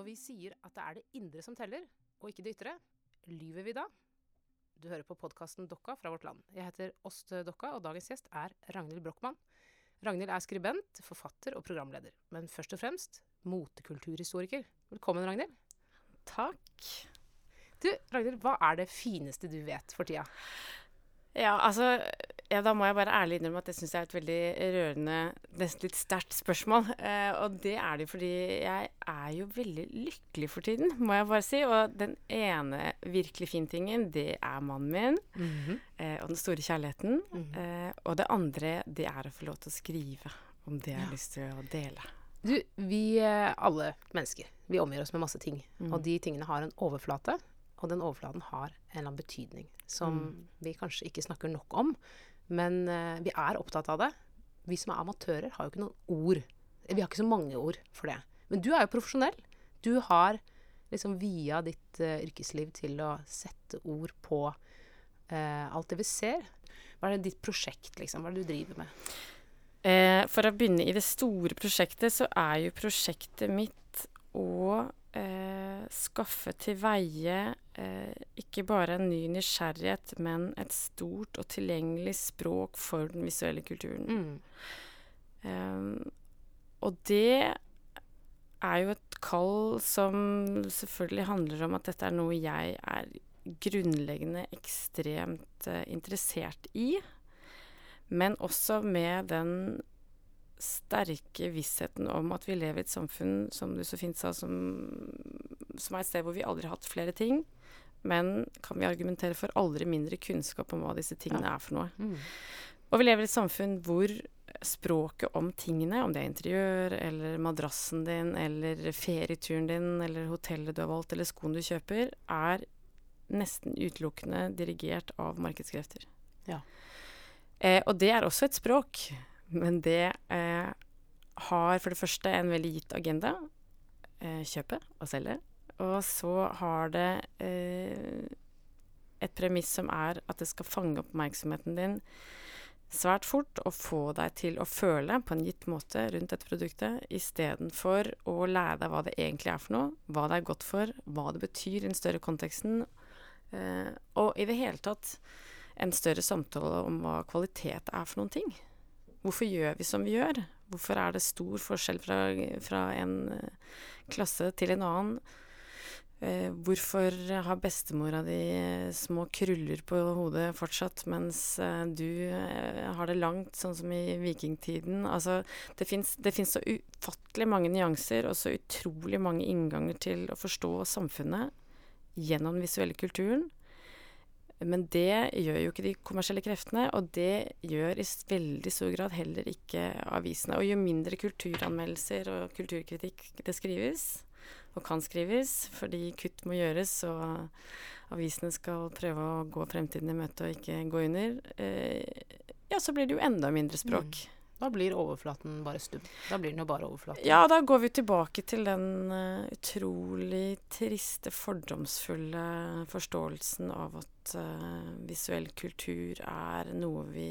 Når vi sier at det er det indre som teller, og ikke det ytre, lyver vi da? Du hører på podkasten Dokka fra Vårt Land. Jeg heter Åste Dokka, og dagens gjest er Ragnhild Brochmann. Ragnhild er skribent, forfatter og programleder, men først og fremst motekulturhistoriker. Velkommen, Ragnhild. Takk. Du, Ragnhild, hva er det fineste du vet for tida? Ja, altså ja, Da må jeg bare ærlig innrømme at det syns jeg er et veldig rørende, nesten litt sterkt spørsmål. Eh, og det er det fordi jeg er jo veldig lykkelig for tiden, må jeg bare si. Og den ene virkelig fine tingen, det er mannen min. Mm -hmm. eh, og den store kjærligheten. Mm -hmm. eh, og det andre, det er å få lov til å skrive om det jeg har lyst til å dele. Du, vi eh, alle mennesker, vi omgir oss med masse ting. Mm. Og de tingene har en overflate. Og den overflaten har en eller annen betydning som mm. vi kanskje ikke snakker nok om. Men eh, vi er opptatt av det. Vi som er amatører, har jo ikke noen ord. Vi har ikke så mange ord for det. Men du er jo profesjonell. Du har liksom via ditt uh, yrkesliv til å sette ord på uh, alt det vi ser. Hva er det ditt prosjekt, liksom? Hva er det du driver med? Eh, for å begynne i det store prosjektet, så er jo prosjektet mitt å eh, skaffe til veie eh, ikke bare en ny nysgjerrighet, men et stort og tilgjengelig språk for den visuelle kulturen. Mm. Um, og det er jo et kall som selvfølgelig handler om at dette er noe jeg er grunnleggende ekstremt uh, interessert i. Men også med den sterke vissheten om at vi lever i et samfunn, som du så fint sa, som, som er et sted hvor vi aldri har hatt flere ting. Men kan vi argumentere for aldri mindre kunnskap om hva disse tingene ja. er for noe. Mm. Og vi lever i et samfunn hvor språket om tingene, om det er interiør eller madrassen din eller ferieturen din eller hotellet du har valgt eller skoen du kjøper, er nesten utelukkende dirigert av markedskrefter. Ja. Eh, og det er også et språk. Men det eh, har for det første en veldig gitt agenda. Eh, kjøpe og selge. Og så har det eh, et premiss som er at det skal fange oppmerksomheten din svært fort å få deg til å føle på en gitt måte rundt dette produktet, istedenfor å lære deg hva det egentlig er for noe, hva det er godt for, hva det betyr i den større konteksten, eh, og i det hele tatt en større samtale om hva kvalitet er for noen ting. Hvorfor gjør vi som vi gjør? Hvorfor er det stor forskjell fra, fra en eh, klasse til en annen? Eh, hvorfor har bestemora di eh, små kruller på hodet fortsatt, mens eh, du har det langt, sånn som i vikingtiden? Altså, det fins så ufattelig mange nyanser og så utrolig mange innganger til å forstå samfunnet gjennom den visuelle kulturen. Men det gjør jo ikke de kommersielle kreftene, og det gjør i veldig stor grad heller ikke avisene. Og jo mindre kulturanmeldelser og kulturkritikk det skrives, og kan skrives, fordi kutt må gjøres, og avisene skal prøve å gå fremtiden i møte og ikke gå under, eh, ja, så blir det jo enda mindre språk. Mm. Da blir overflaten bare stum. Da blir den jo bare overflaten. Ja, da går vi tilbake til den uh, utrolig triste, fordomsfulle forståelsen av at uh, visuell kultur er noe vi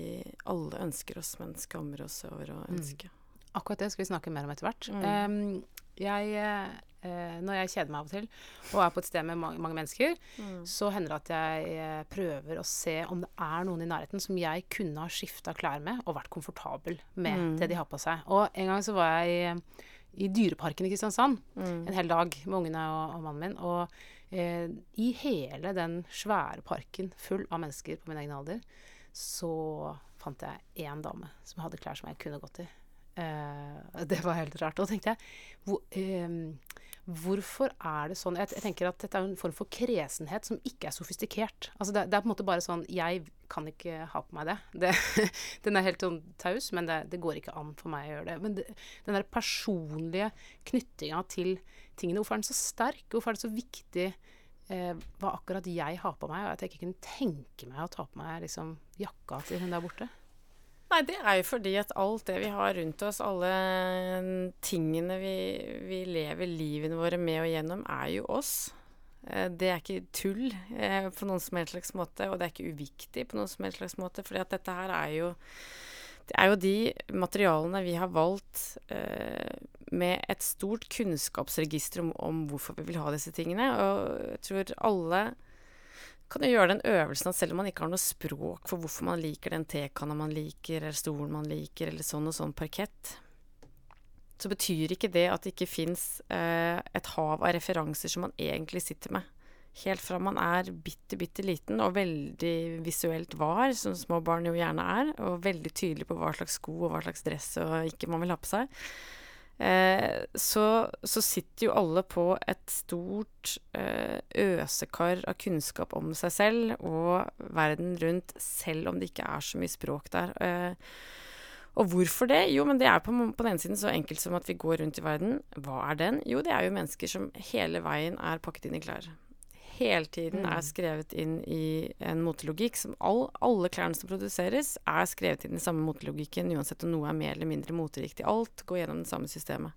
alle ønsker oss, men skammer oss over å mm. ønske. Mm. Akkurat det skal vi snakke mer om etter hvert. Mm. Um, jeg uh, eh, når jeg kjeder meg av og til, og er på et sted med mange, mange mennesker, mm. så hender det at jeg eh, prøver å se om det er noen i nærheten som jeg kunne ha skifta klær med og vært komfortabel med mm. det de har på seg. Og en gang så var jeg i, i Dyreparken i Kristiansand mm. en hel dag med ungene og, og mannen min. Og eh, i hele den svære parken full av mennesker på min egen alder, så fant jeg én dame som hadde klær som jeg kunne gått i. Uh, det var helt rart. Og da tenkte jeg hvor, uh, Hvorfor er det sånn jeg, tenker at dette er en form for kresenhet som ikke er sofistikert. Altså det, det, er på en måte bare sånn Jeg kan ikke ha på meg det. det den er helt sånn taus, men det, det, går ikke an for meg å gjøre det. Men den der personlige knyttinga til tingene, hvorfor er den så sterk? Hvorfor er det så viktig eh, hva akkurat jeg har på meg? Og at jeg ikke kunne tenke meg å ta på meg liksom, jakka til hun der borte. Nei, det er jo fordi at alt det vi har rundt oss, alle tingene vi, vi lever livene våre med og gjennom, er jo oss. Eh, det er ikke tull eh, på noen som helst slags måte, og det er ikke uviktig på noen som helst slags måte, fordi at dette her er jo det er jo de materialene vi har valgt eh, med et stort kunnskapsregister om, om, hvorfor vi vil ha disse tingene. Og jeg tror alle kan jo gjøre den øvelsen at selv om man ikke har noe språk for hvorfor man liker den tekanna man liker, eller stolen man liker, eller sånn og sånn parkett, så betyr ikke det at det ikke fins eh, et hav av referanser som man egentlig sitter med. Helt fra man er bitte, bitte liten og veldig visuelt var, som små barn jo gjerne er, og veldig tydelig på hva slags sko og hva slags dress og ikke man vil ha på seg, eh, så, så, sitter jo alle på et stort eh, øsekar av kunnskap om seg selv og verden rundt, selv om det ikke er så mye språk der. Eh, og hvorfor det? Jo, men det er på, på, den ene siden så enkelt som at vi går rundt i verden. Hva er den? Jo, det er jo mennesker som hele veien er pakket inn i klær. Hele tiden mm. er skrevet inn i en motelogikk som all, Alle klærne som produseres, er skrevet inn i samme motelogikken, uansett om noe er mer eller mindre moteriktig. Alt går gjennom det samme systemet.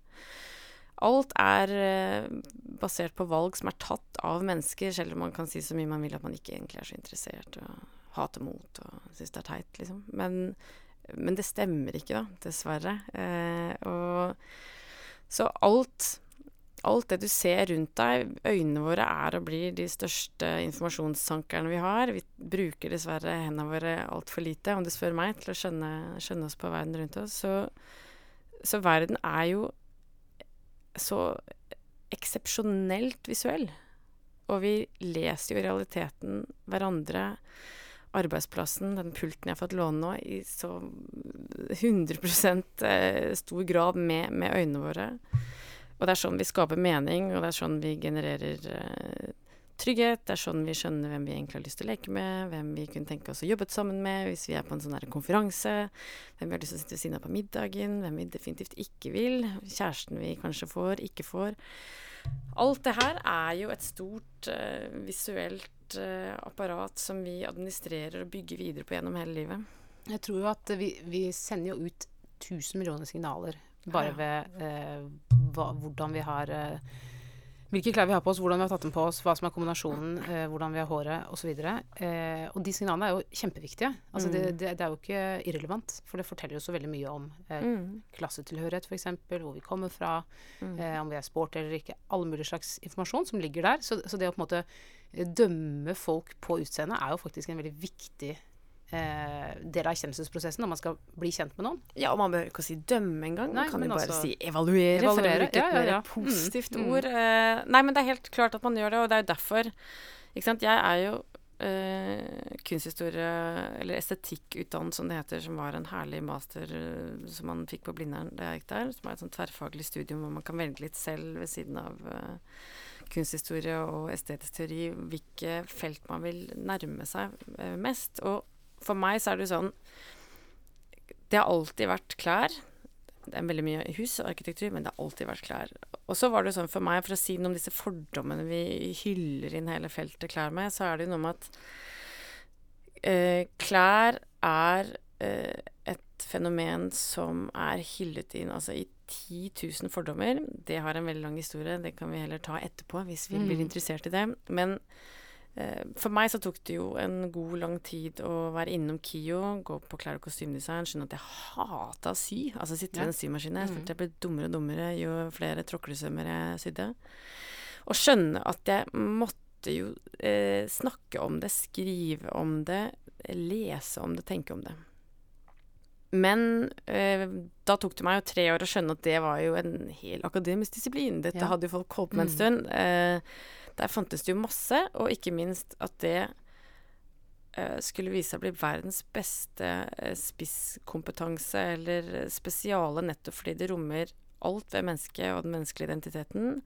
Alt er eh, basert på valg som er tatt av mennesker, selv om man kan si så mye man vil at man ikke egentlig er så interessert og hater mot og syns det er teit, liksom. Men men det stemmer ikke, da, dessverre. Eh, og så alt Alt det du ser rundt deg, øynene våre er og blir de største informasjonstankerne vi har. Vi bruker dessverre hendene våre altfor lite, om du spør meg, til å skjønne, skjønne oss på verden rundt oss. Så, så verden er jo så eksepsjonelt visuell. Og vi leser jo realiteten hverandre arbeidsplassen, den pulten jeg har fått låne nå, i så 100 eh, stor grad med, med, øynene våre. Og det er sånn vi skaper mening, og det er sånn vi genererer uh, trygghet. Det er sånn vi skjønner hvem vi egentlig har lyst til å leke med, hvem vi kunne tenke oss å jobbe sammen med hvis vi er på en sånn konferanse, hvem vi har lyst til å sitte ved siden av på middagen, hvem vi definitivt ikke vil, kjæresten vi kanskje får, ikke får. Alt det her er jo et stort uh, visuelt uh, apparat som vi administrerer og bygger videre på gjennom hele livet. Jeg tror jo at vi, vi sender jo ut 1000 millioner signaler bare ved uh, hva, hvordan vi har hvilke klær vi har på oss, hvordan vi har tatt dem på oss, hva som er kombinasjonen, eh, hvordan vi har håret osv. Eh, og de signalene er jo kjempeviktige. Altså mm. det, det, det, er jo ikke irrelevant, for det forteller jo så veldig mye om eh, mm. klassetilhørighet f.eks., hvor vi kommer fra, mm. eh, om vi er sport eller ikke. Alle mulige slags informasjon som ligger der. Så, så det å på en måte dømme folk på utseendet er jo faktisk en veldig viktig eh, del av erkjennelsesprosessen når man skal bli kjent med noen. Ja, og man behøver ikke si dømme engang. Man kan jo bare si evaluere, evaluere, for å bruke et ja, ja, ja. mer positivt mm, ord. Mm. nei, men det er helt klart at man gjør det, og det er jo derfor Ikke sant. Jeg er jo eh, kunsthistorie, eller estetikkutdannet som det heter, som var en herlig master uh, som man fikk på Blindern da jeg gikk der. Som er et sånn tverrfaglig studium hvor man kan velge litt selv ved siden av eh, kunsthistorie og estetisk teori hvilke felt man vil nærme seg mest. Og for meg så er det jo sånn Det har alltid vært klær. Det er veldig mye hus og arkitektur, men det har alltid vært klær. Og så var det jo sånn for meg, for å si noe om disse fordommene vi hyller inn hele feltet klær med, så er det jo noe med at eh, klær er eh, et fenomen som er hyllet inn altså i 10 000 fordommer. Det har en veldig lang historie, det kan vi heller ta etterpå hvis vi mm. blir interessert i det. Men for meg så tok det jo en god, lang tid å være innom KIO, gå på klær- og kostymedesign, skjønne at jeg hata å sy. Altså sitte ved en symaskin. Jeg følte jeg ble dummere og dummere jo flere tråklesømmer jeg sydde. Og skjønne at jeg måtte jo eh, snakke om det, skrive om det, lese om det, tenke om det. Men eh, da tok det meg jo tre år å skjønne at det var jo en hel akademisk disiplin. Dette ja. hadde jo folk holdt på med en mm. stund. Eh, der fantes det jo masse, og ikke minst at det uh, skulle vise seg å bli verdens beste uh, spisskompetanse eller spesiale nettopp fordi det rommer alt ved mennesket og den menneskelige identiteten.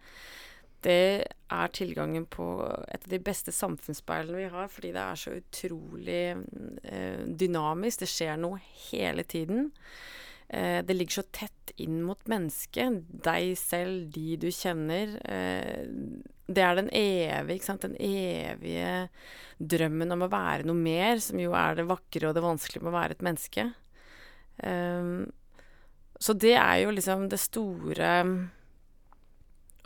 Det er tilgangen på et av de beste samfunnsspeilene vi har, fordi det er så utrolig uh, dynamisk. Det skjer noe hele tiden. Eh, det ligger så tett inn mot mennesket. Deg selv, de du kjenner. Eh, det er den evige, ikke sant? Den evige drømmen om å være noe mer, som jo er det vakre og det vanskelige med å være et menneske. Um, så det er jo liksom det store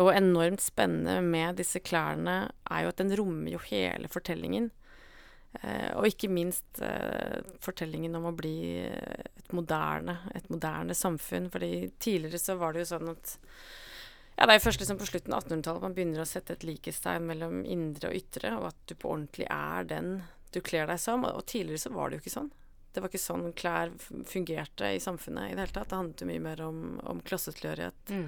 og enormt spennende med disse klærne, er jo at den rommer jo hele fortellingen. Uh, og ikke minst uh, fortellingen om å bli et et moderne, et moderne samfunn. fordi tidligere så var det jo sånn at ja, Det er først liksom på slutten av 1800-tallet man begynner å sette et likhetstegn mellom indre og ytre, og at du på ordentlig er den du kler deg som. Og, tidligere så var det jo ikke sånn. Det var ikke sånn klær fungerte i samfunnet i det hele tatt. Det handlet jo mye mer om, om klassetilhørighet. Mm.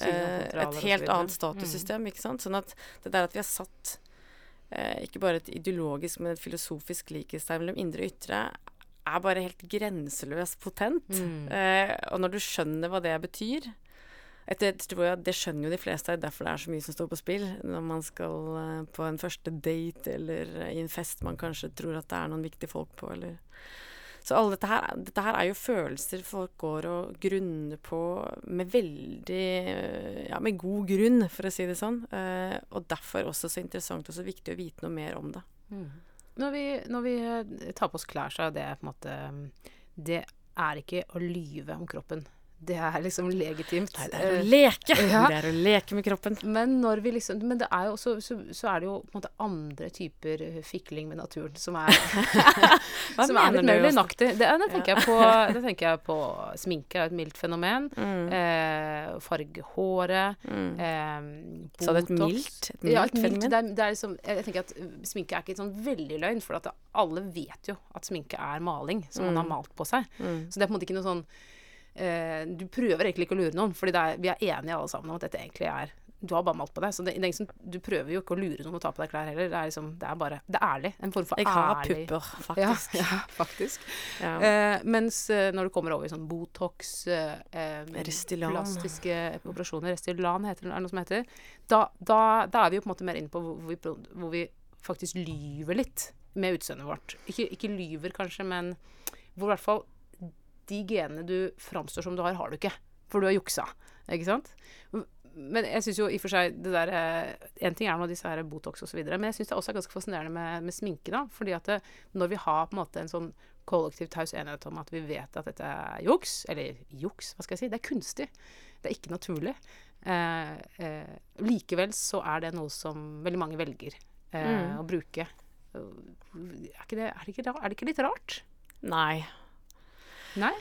Eh, et helt annet statussystem, mm. ikke sant. Sånn at det der at vi har satt eh, ikke bare et ideologisk, men et filosofisk likhetstegn mellom indre og ytre, er bare helt grenseløst potent. Mm. Eh, og når du skjønner hva det betyr etter, jeg, Det skjønner jo de fleste, det er derfor det er så mye som står på spill når man skal uh, på en første date eller i en fest man kanskje tror at det er noen viktige folk på, eller så alle dette her, dette her er jo følelser folk går og grunner på med veldig Ja, med god grunn, for å si det sånn. Uh, og derfor også så interessant og så viktig å vite noe mer om det. Mm. Når, vi, når vi eh, tar på oss klær, så er det på en måte Det er ikke å lyve om kroppen det er liksom legitimt. Nei, det er å leke. Ja. Det er å leke med kroppen. Men, liksom, men det er jo også, så, så, er det jo på en måte andre typer fikling med naturen som er Som er litt mer løgnaktig. Det, det, tenker jeg på, det tenker jeg på sminke er et mildt fenomen. Mm. Eh, fargehåret. Mm. Eh, Sa du et mildt? Et mildt ja, et mildt, det er, det er liksom, jeg tenker at sminke er ikke sånn veldig løgn, for alle vet jo at sminke er maling som mm. man har malt på seg. Mm. Så det er på en måte ikke noe sånn eh, Du prøver egentlig ikke å lure noen, er, vi er enige alle sammen om at dette egentlig er du har bare malt på deg. Så det, det liksom, du prøver jo ikke å lure noen å ta på deg klær heller. Det er, liksom, det er bare Det er ærlig. En form for ærlig Jeg har pupper, faktisk. Ja, ja faktisk. Ja. Eh, mens eh, når du kommer over i sånn Botox, eh, eh plastiske operasjoner, Restylan heter det, er noe som heter, da, da, da, er vi jo på en måte mer inne på hvor vi, hvor vi faktisk lyver litt med utseendet vårt. Ikke, ikke lyver, kanskje, men hvor i hvert fall de genene du framstår som du har, har du ikke. For du har juksa. Ikke sant? Men jeg syns jo i og for seg det der eh, En ting er nå disse her Botox osv., men jeg syns det også er ganske fascinerende med, med sminke, da. Fordi at det, når vi har på en måte en sånn kollektiv taus enighet om at vi vet at dette er juks, eller juks, hva skal jeg si, det er kunstig. Det er ikke naturlig. Eh, eh, likevel så er det noe som veldig mange velger eh, mm. å bruke. Er, det, er, det ikke, er det ikke litt rart? Nei. Nei?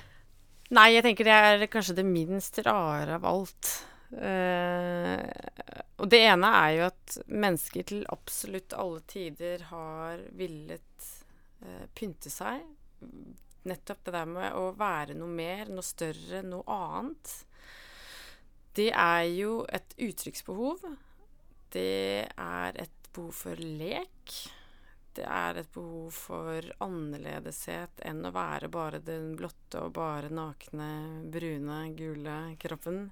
Nei, jeg tenker det er kanskje det minst rare av alt. Uh, og det ene er jo at mennesker til absolutt alle tider har villet uh, pynte seg. Nettopp det der med å være noe mer, noe større, noe annet. Det er jo et uttrykksbehov. Det er et behov for lek det er et behov for annerledeshet enn å være bare den blotte og bare nakne, brune, gule kroppen.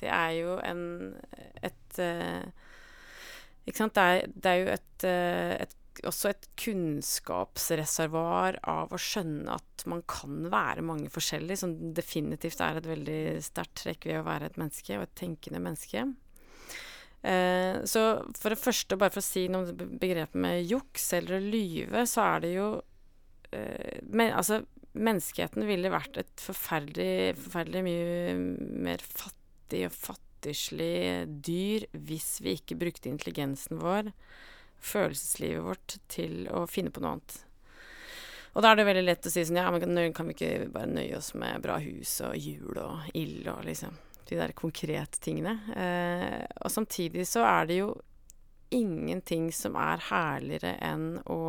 Det er jo en et uh, Ikke sant? Det er, det er jo et, uh, et, også et kunnskapsreservoar av å skjønne at man kan være mange forskjellige, som definitivt er et veldig sterkt trekk ved å være et menneske, og et tenkende menneske. Eh, så for det første, bare for å si noe om begrepet med juks eller å lyve, så er det jo eh, men, Altså, menneskeheten ville vært et forferdelig, forferdelig mye mer fattig og fattigslig dyr hvis vi ikke brukte intelligensen vår, følelseslivet vårt, til å finne på noe annet. Og da er det veldig lett å si sånn Ja, men kan vi ikke bare nøye oss med bra hus og jul og ild og liksom de der konkrete tingene. Eh, og samtidig så er det jo ingenting som er herligere enn å,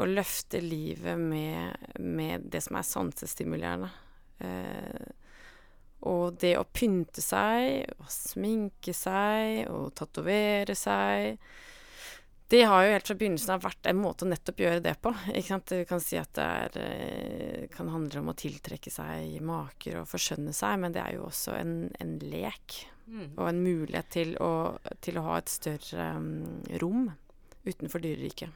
å løfte livet med, med, det som er sansestimulerende. Eh, og det å pynte seg, og sminke seg, og tatovere seg det har jo helt fra begynnelsen av vært en måte å nettopp gjøre det på. Ikke sant? Du kan si at det er, eh, kan handle om å tiltrekke seg maker og forskjønne seg, men det er jo også en, en lek. Mm. Og en mulighet til å, til å ha et større um, rom utenfor dyreriket.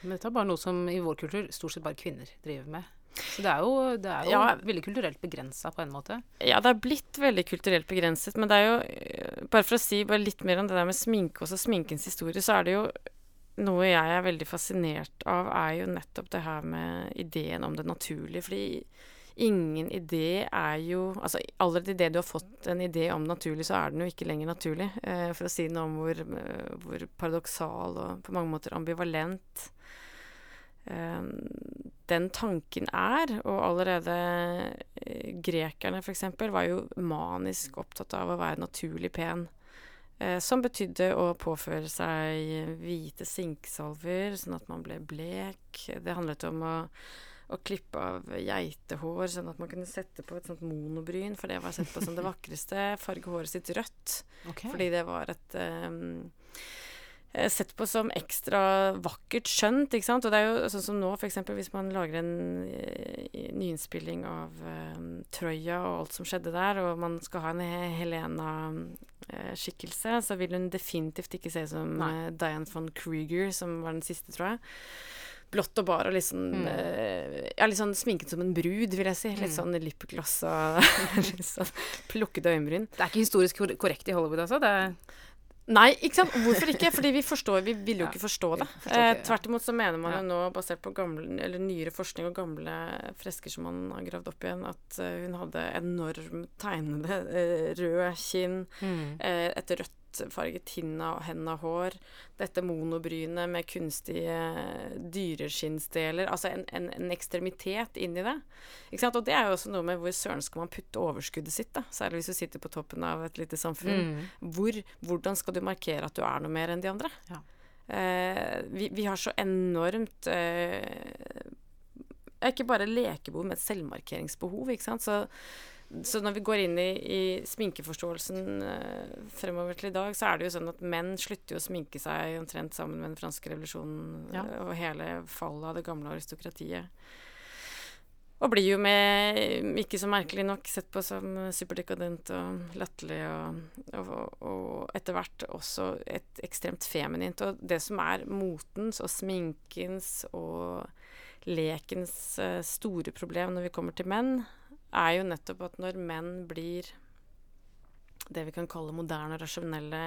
Men dette er bare noe som i vår kultur stort sett bare kvinner driver med. Så det er jo, det er jo ja, veldig kulturelt begrensa på en måte. Ja, det er blitt veldig kulturelt begrenset. Men det er jo eh, Bare for å si bare litt mer om det der med sminke, og sminkens historie, så er det jo noe jeg er veldig fascinert av, er jo nettopp det her med ideen om det naturlige. Fordi ingen idé er jo Altså allerede idet du har fått en idé om naturlig, så er den jo ikke lenger naturlig. Eh, for å si noe om hvor, hvor paradoksal og på mange måter ambivalent eh, den tanken er, og allerede eh, grekerne f.eks. var jo manisk opptatt av å være naturlig pen. Eh, som betydde å påføre seg hvite sinksalver, sånn at man ble blek. Det handlet om å, å klippe av geitehår, sånn at man kunne sette på et sånt monobryn, for det var sett på som det vakreste. Farge håret sitt rødt, Okay. fordi det var et um, eh, Sett på som ekstra vakkert skjønt, ikke sant. Og det er jo sånn som nå, f.eks. hvis man lager en eh, nyinnspilling av uh, Troja og alt som skjedde der, og man skal ha en Helena-skikkelse, så vil hun definitivt ikke se ut som eh, Diane von Kruger, som var den siste, tror jeg. Blått og bar og litt sånn Mm. eh, Ja, litt sånn sminket som en brud, vil jeg si. Litt Mm. sånn lipgloss og litt sånn plukkede øyenbryn. Det er ikke historisk korrekt i Hollywood, altså? Det er Nei, ikke sant? Hvorfor ikke? Fordi vi forstår, vi vil jo Ja, ikke forstå det. Eh, tvert imot så mener man jo nå, basert på gamle, eller nyere forskning og gamle fresker som man har gravd opp igjen, at eh, hun hadde enormt tegnede eh, rød kinn, eh, et rødt farget hinna og henda-hår, dette monobrynet med kunstige dyreskinnsdeler, altså en, en, en ekstremitet inni det. Ikke sant? Og det er jo også noe med hvor søren skal man putte overskuddet sitt, da, særlig hvis du sitter på toppen av et lite samfunn. Mm. Hvor, hvordan skal du markere at du er noe mer enn de andre? Ja. Eh, vi, vi har så enormt eh, Ikke bare lekebehov, men selvmarkeringsbehov. Ikke sant? Så, så når vi går inn i, i sminkeforståelsen eh, fremover til i dag, så er det jo sånn at menn slutter jo å sminke seg omtrent sammen med den franske revolusjonen Ja. og hele fallet av det gamle aristokratiet. Og blir jo med, ikke så merkelig nok, sett på som superdekadent og latterlig, og, og, og etter hvert også et ekstremt feminint. Og det som er motens og sminkens og lekens eh, store problem når vi kommer til menn, er jo nettopp at når menn blir det vi kan kalle moderne og rasjonelle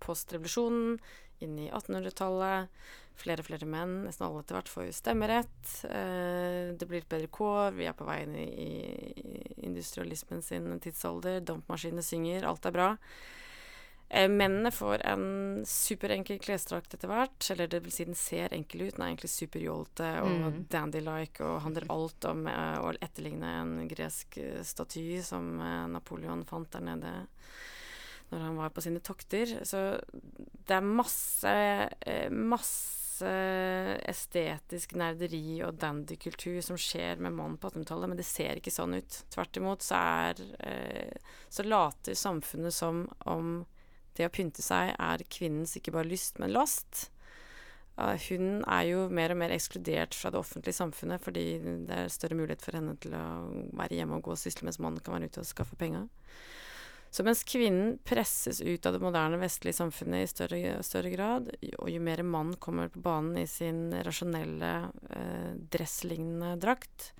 postrevolusjonen, inn i 1800-tallet. Flere og flere menn, nesten alle etter hvert, får jo stemmerett. Eh, det blir et bedre kår. Vi er på vei inn i, industrialismen sin tidsalder. Dampmaskinene synger. Alt er bra. Eh, mennene får en superenkel klesdrakt etter hvert. Eller det vil si, den ser enkel ut. Den er egentlig superjålete og Mm. dandy-like og handler alt om eh, å etterligne en gresk eh, staty som Napoleon fant der nede når han var på sine tokter. Så det er masse, masse estetisk nerderi og dandykultur som skjer med mannen på 1800-tallet, men det ser ikke sånn ut. Tvert imot så er Så later samfunnet som om det å pynte seg er kvinnens ikke bare lyst, men last. Hun er jo mer og mer ekskludert fra det offentlige samfunnet fordi det er større mulighet for henne til å være hjemme og gå og sysle mens mannen kan være ute og skaffe penger. Så mens kvinnen presses ut av det moderne vestlige samfunnet i større, større grad, og jo mer mann kommer på banen i sin rasjonelle eh, dresslignende drakt,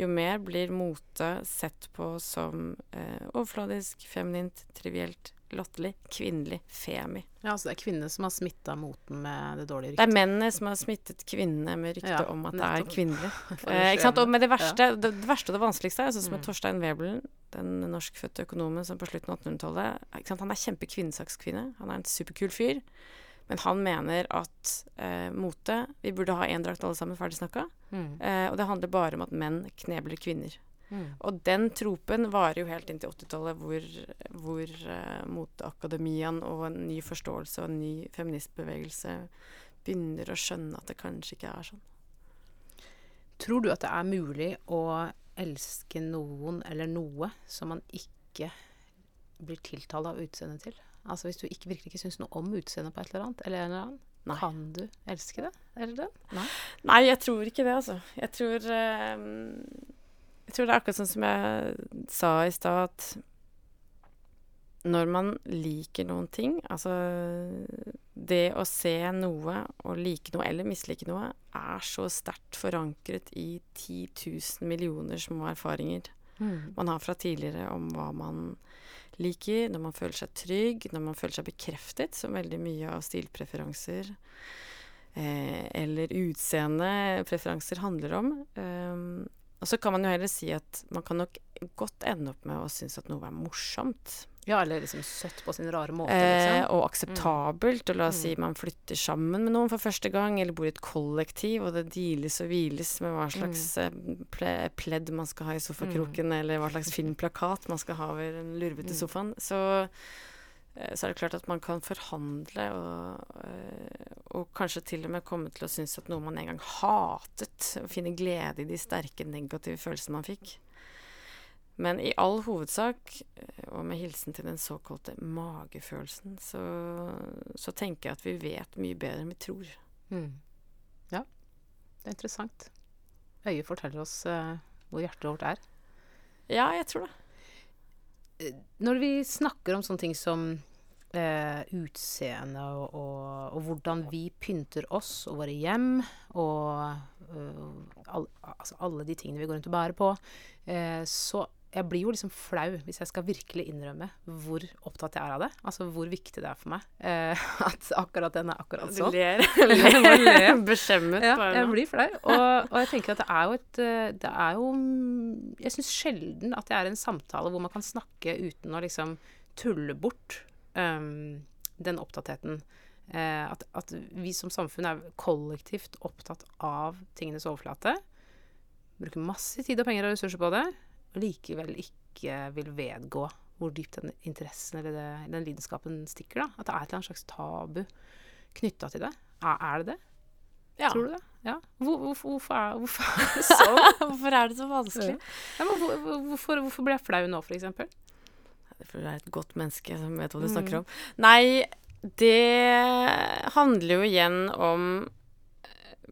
jo mer blir mote sett på som eh, overfladisk, feminint, trivielt, latterlig, kvinnelig, femi. Ja, altså det er kvinnene som har smitta moten med det dårlige Det er mennene som har smittet kvinnene med ryktet Ja, om at det er kvinnelig. Eh, ikke sant? Og, med det verste, det, det verste og det vanskeligste er sånn som med Mm. Torstein Webelen, den norskfødte økonomen som på slutten av 1800-tallet? Han er kjempekvinnesakskvinne. Han er en superkul fyr. Men han mener at eh, mote Vi burde ha én drakt alle sammen, ferdig snakka. Mm. Eh, og det handler bare om at menn knebler kvinner. Mm. Og den tropen varer jo helt inn til 80-tallet, hvor, hvor eh, moteakademiene og en ny forståelse og en ny feministbevegelse begynner å skjønne at det kanskje ikke er sånn. Tror du at det er mulig å elske noen eller noe som man ikke blir tiltalt av utseendet til? Altså hvis du ikke, virkelig ikke syns noe om utseendet på et eller annet, eller en eller annen, Nei. kan du elske det? Eller den? Nei, jeg tror ikke det, altså. Jeg tror eh, Jeg tror det er akkurat sånn som jeg sa i stad, at når man liker noen ting Altså det å se noe og like noe eller mislike noe er så sterkt forankret i 10 000 millioner små erfaringer man har fra tidligere om hva man liker, når man føler seg trygg, når man føler seg bekreftet, som veldig mye av stilpreferanser eh, eller utseendepreferanser handler om. Um, og så kan man jo heller si at man kan nok godt ende opp med å synes at noe er morsomt. Ja, eller liksom søtt på sin rare måte, Eh, liksom. og akseptabelt. Og la oss si Mm. man flytter sammen med noen for første gang, eller bor i et kollektiv, og det deales og hviles med hva Mm. slags mm. ple pledd man skal ha i sofakroken, eller hva slags filmplakat man skal ha over den lurvete Mm. sofaen. Så, eh, så er det klart at man kan forhandle, og, eh, og kanskje til og med komme til å synes at noe man en gang hatet, og finne glede i de sterke negative følelsene man fikk. Men i all hovedsak, eh, og med hilsen til den såkalte magefølelsen, så, så tenker jeg at vi vet mye bedre enn vi tror. Mm. Ja, det er interessant. Øyet forteller oss uh, hvor hjertet vårt er. Ja, jeg tror det. Når vi snakker om sånne ting som uh, utseende og, og, og hvordan vi pynter oss og våre hjem, og uh, all, altså alle de tingene vi går rundt og bærer på, eh, så jeg blir jo liksom flau hvis jeg skal virkelig innrømme hvor opptatt jeg er av det. Altså hvor viktig det er for meg uh, at akkurat den er akkurat sånn. Du ler. Jeg må. Beskjemmet Ja, jeg blir flau. Og, og jeg tenker at det er jo et eh, Det er jo Jeg syns sjelden at det er en samtale hvor man kan snakke uten å liksom tulle bort um, den opptattheten. Uh, at, at vi som samfunn er kollektivt opptatt av tingenes overflate. Bruker masse tid og penger og ressurser på det, likevel ikke vil vedgå hvor dypt den interessen eller det, den lidenskapen stikker. da. At det er et eller annet slags tabu knytta til det. Er, er det det? Ja. Tror du det? Ja. Hvor, hvorfor, hvorfor, er, hvorfor er det sånn? Hvorfor er det så vanskelig? Ja, men hvor, hvor- hvorfor, hvorfor blir jeg flau nå, for eksempel? For du er et godt menneske som vet hva du Mm. snakker om. Nei, det handler jo igjen om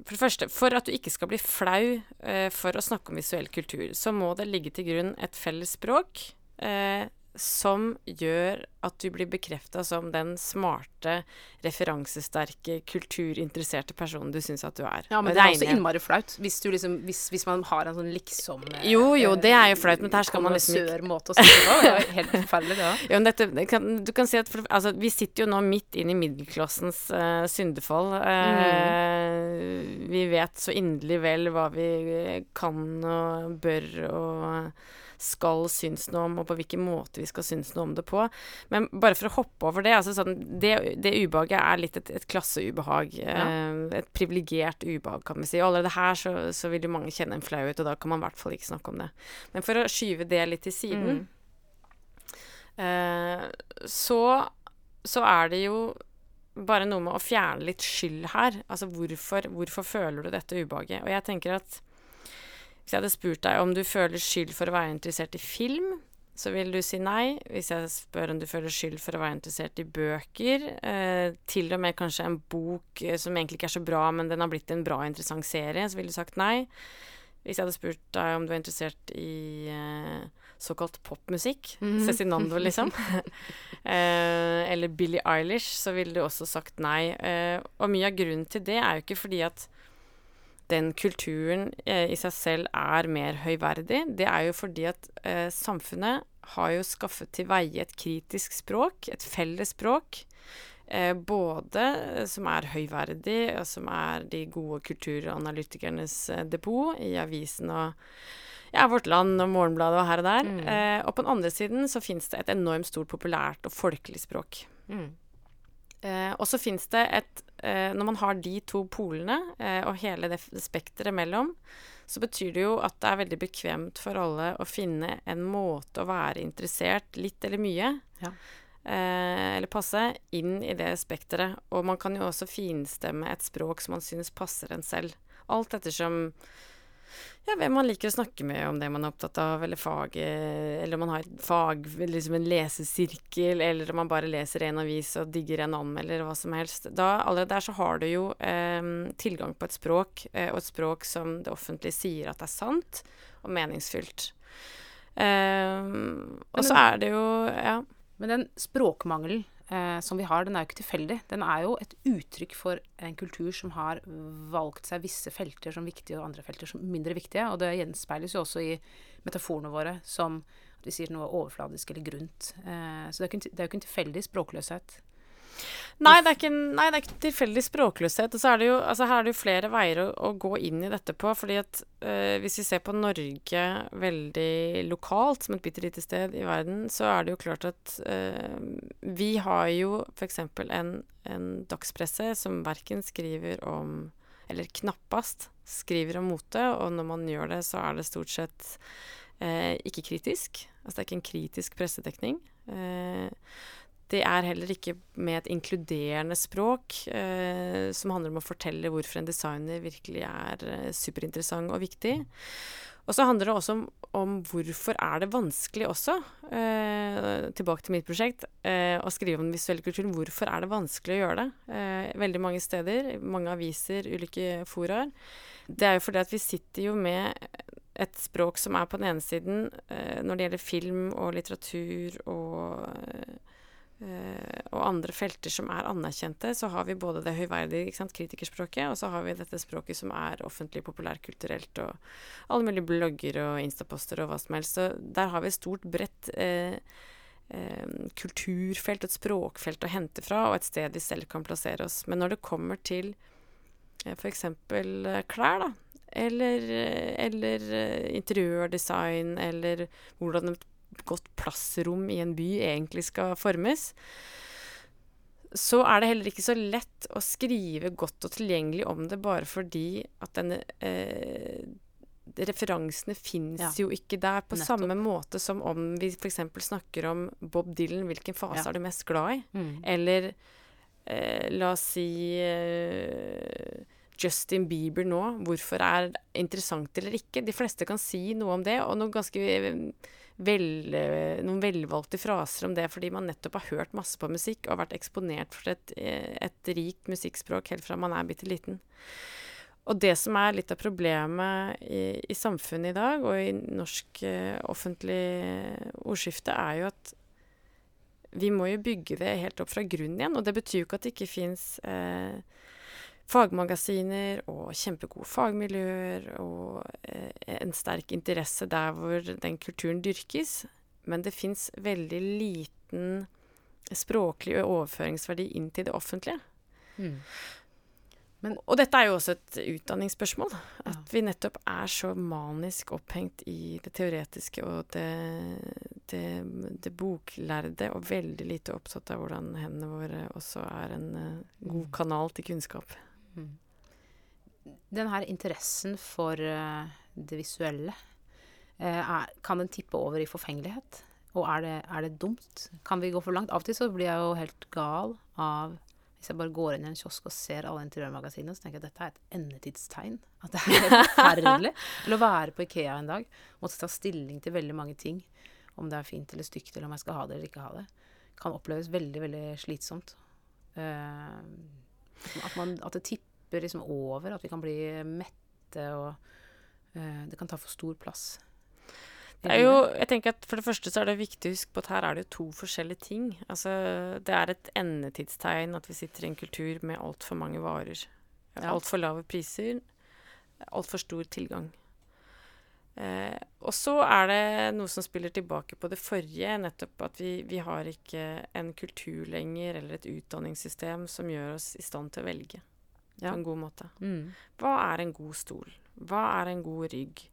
For det første, for at du ikke skal bli flau eh, for å snakke om visuell kultur, så må det ligge til grunn et felles språk eh, som gjør at du blir bekrefta som den smarte, referansesterke, kulturinteresserte personen du syns at du er. Ja, men det er også innmari flaut hvis, du liksom, hvis, hvis man har en sånn liksom eh, Jo, jo, det er jo flaut, men her skal man liksom ikke konnoisseur-måte å snakke på. Det er helt forferdelig, det òg. Ja, dette, kan, du kan si at for, altså, Vi sitter jo nå midt inn i middelklassens eh, syndefall. mm. Vi vet så inderlig vel hva vi kan og bør og skal synes noe om, og på hvilken måte vi skal synes noe om det på. Men bare for å hoppe over det altså sånn, Det, det ubehaget er litt et, et klasseubehag. Ja. et privilegert ubehag, kan vi si. Og allerede her så, så vil jo mange kjenne en flauhet, og da kan man i hvert fall ikke snakke om det. Men for å skyve det litt til siden Mm. Eh, så, så er det jo bare noe med å fjerne litt skyld her. Altså hvorfor, hvorfor føler du dette ubehaget? Og jeg tenker at hvis jeg hadde spurt deg om du føler skyld for å være interessert i film, så vil du si nei. Hvis jeg spør om du føler skyld for å være interessert i bøker, eh, til og med kanskje en bok eh, som egentlig ikke er så bra, men den har blitt en bra, interessant serie, så ville du sagt nei. Hvis jeg hadde spurt deg om du er interessert i eh, såkalt popmusikk, mm. Cezinando, liksom, eh, eller Billie Eilish, så ville du også sagt nei. Eh, og mye av grunnen til det er jo ikke fordi at den kulturen eh, i seg selv er mer høyverdig. Det er jo fordi at eh, samfunnet har jo skaffet til veie et kritisk språk, et felles språk. Eh, både eh, som er høyverdig, og som er de gode kulturanalytikernes eh, depot i avisen og ja, Vårt Land og Morgenbladet og her og der. Mm. Eh, og på den andre siden så fins det et enormt stort populært og folkelig språk. Mm. Eh, og så fins det et eh, Når man har de to polene eh, og hele det spekteret mellom, så betyr det jo at det er veldig bekvemt for alle å finne en måte å være interessert, litt eller mye, Ja. eh, eller passe, inn i det spekteret. Og man kan jo også finstemme et språk som man synes passer en selv. Alt ettersom ja, hvem man liker å snakke med om det man er opptatt av, eller faget, eller om man har et fag, liksom en lesesirkel, eller om man bare leser en avis og digger en anmelder, eller hva som helst. Da, allerede der så har du jo eh, tilgang på et språk, eh, og et språk som det offentlige sier at er sant og meningsfylt. Eh, og så er det jo Ja. Men den språkmangelen eh, som vi har, den er jo ikke tilfeldig. Den er jo et uttrykk for en kultur som har valgt seg visse felter som viktige, og andre felter som mindre viktige. Og det gjenspeiles jo også i metaforene våre som at vi sier noe overfladisk eller grunt. Eh, så det er, jo ikke en, tilfeldig språkløshet. Nei, det er ikke, nei, det er ikke tilfeldig språkløshet. Og så er det jo, altså her er det jo flere veier å, å gå inn i dette på. fordi at øh, hvis vi ser på Norge veldig lokalt, som et bitte lite sted i verden, så er det jo klart at øh, vi har jo f.eks. En, en dagspresse som verken skriver om Eller knappast skriver om mote, og når man gjør det, så er det stort sett eh, ikke kritisk. Altså det er ikke en kritisk pressedekning. Eh, det er heller ikke med et inkluderende språk eh, som handler om å fortelle hvorfor en designer virkelig er eh, superinteressant og viktig. Og så handler det også om, om hvorfor er det vanskelig også, eh, tilbake til mitt prosjekt, eh, å skrive om den visuelle kulturen. Hvorfor er det vanskelig å gjøre det? Eh, veldig mange steder, mange aviser, ulike foraer. Det er jo fordi at vi sitter jo med et språk som er på den ene siden eh, når det gjelder film og litteratur og og andre felter som er anerkjente, så har vi både det høyverdige kritikerspråket, og så har vi dette språket som er offentlig populærkulturelt, og alle mulige blogger og instaposter og hva som helst. Så der har vi et stort, bredt uh, uh, kulturfelt, et språkfelt å hente fra, og et sted vi selv kan plassere oss. Men når det kommer til uh, f.eks. klær, da, eller, eller interiørdesign, eller hvordan et godt plassrom i en by egentlig skal formes, så er det heller ikke så lett å skrive godt og tilgjengelig om det bare fordi at denne eh, Referansene fins ja. jo ikke der på Nettopp. samme måte som om vi f.eks. snakker om Bob Dylan, hvilken fase ja. er du mest glad i? Mm. Eller eh, la oss si eh, Justin Bieber nå, hvorfor er interessant eller ikke? De fleste kan si noe om det, og noe ganske vel, noen velvalgte fraser om det fordi man nettopp har hørt masse på musikk og vært eksponert for et, et rikt musikkspråk helt fra man er bitte liten. Og det som er litt av problemet i, i samfunnet i dag, og i norsk uh, offentlig ordskifte, er jo at vi må jo bygge det helt opp fra grunnen igjen. Og det betyr jo ikke at det ikke fins uh, fagmagasiner og kjempegode fagmiljøer og eh, en sterk interesse der hvor den kulturen dyrkes. Men det fins veldig liten språklig overføringsverdi inn til det offentlige. Mm. Men, og dette er jo også et utdanningsspørsmål. At ja. vi nettopp er så manisk opphengt i det teoretiske og det, det, det, boklærde, og veldig lite opptatt av hvordan hendene våre også er en uh, god mm. kanal til kunnskap. Mm. Den her interessen for uh, det visuelle, uh, er, kan den tippe over i forfengelighet? Og er det, er det, dumt? Kan vi gå for langt? Av og til så blir jeg jo helt gal av Hvis jeg bare går inn i en kiosk og ser alle interiørmagasinene, så tenker jeg at dette er et endetidstegn. At det er forferdelig. Eller å være på Ikea en dag, måtte ta stilling til veldig mange ting. Om det er fint eller stygt, eller om jeg skal ha det eller ikke ha det. Kan oppleves veldig, veldig slitsomt. Uh, at, man, at det tipper liksom over, at vi kan bli mette, og uh, det kan ta for stor plass. Det jo, jeg tenker at For det første så er det viktig å huske på at her er det jo to forskjellige ting. Altså, Det er et endetidstegn at vi sitter i en kultur med altfor mange varer. Altfor lave priser, altfor stor tilgang. Eh, og så er det noe som spiller tilbake på det forrige, nettopp at vi, vi har ikke en kultur lenger, eller et utdanningssystem som gjør oss i stand til å velge ja. på en god måte. Mm. Hva er en god stol? Hva er en god rygg?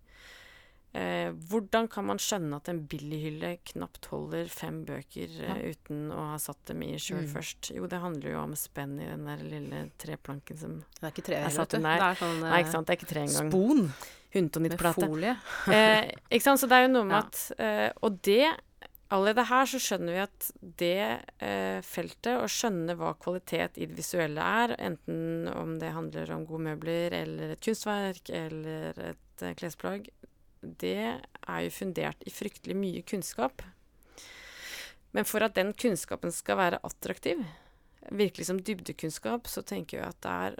Eh, hvordan kan man skjønne at en billighylle knapt holder fem bøker eh, ja. uten å ha satt dem i sjøl mm. først? Jo, det handler jo om spenn i den der lille treplanken som Det er ikke tre, vet du. Det er sånn Nei, ikke sant. Det er ikke tre engang. Spon. Huntonittplate. Med folie. eh, ikke sant. Så det er jo noe med ja. at eh, Og det Allerede her så skjønner vi at det eh, feltet, å skjønne hva kvalitet i det visuelle er, enten om det handler om gode møbler eller et kunstverk eller et eh, klesplagg, det er jo fundert i fryktelig mye kunnskap. Men for at den kunnskapen skal være attraktiv, virkelig som dybdekunnskap, så tenker jeg at der,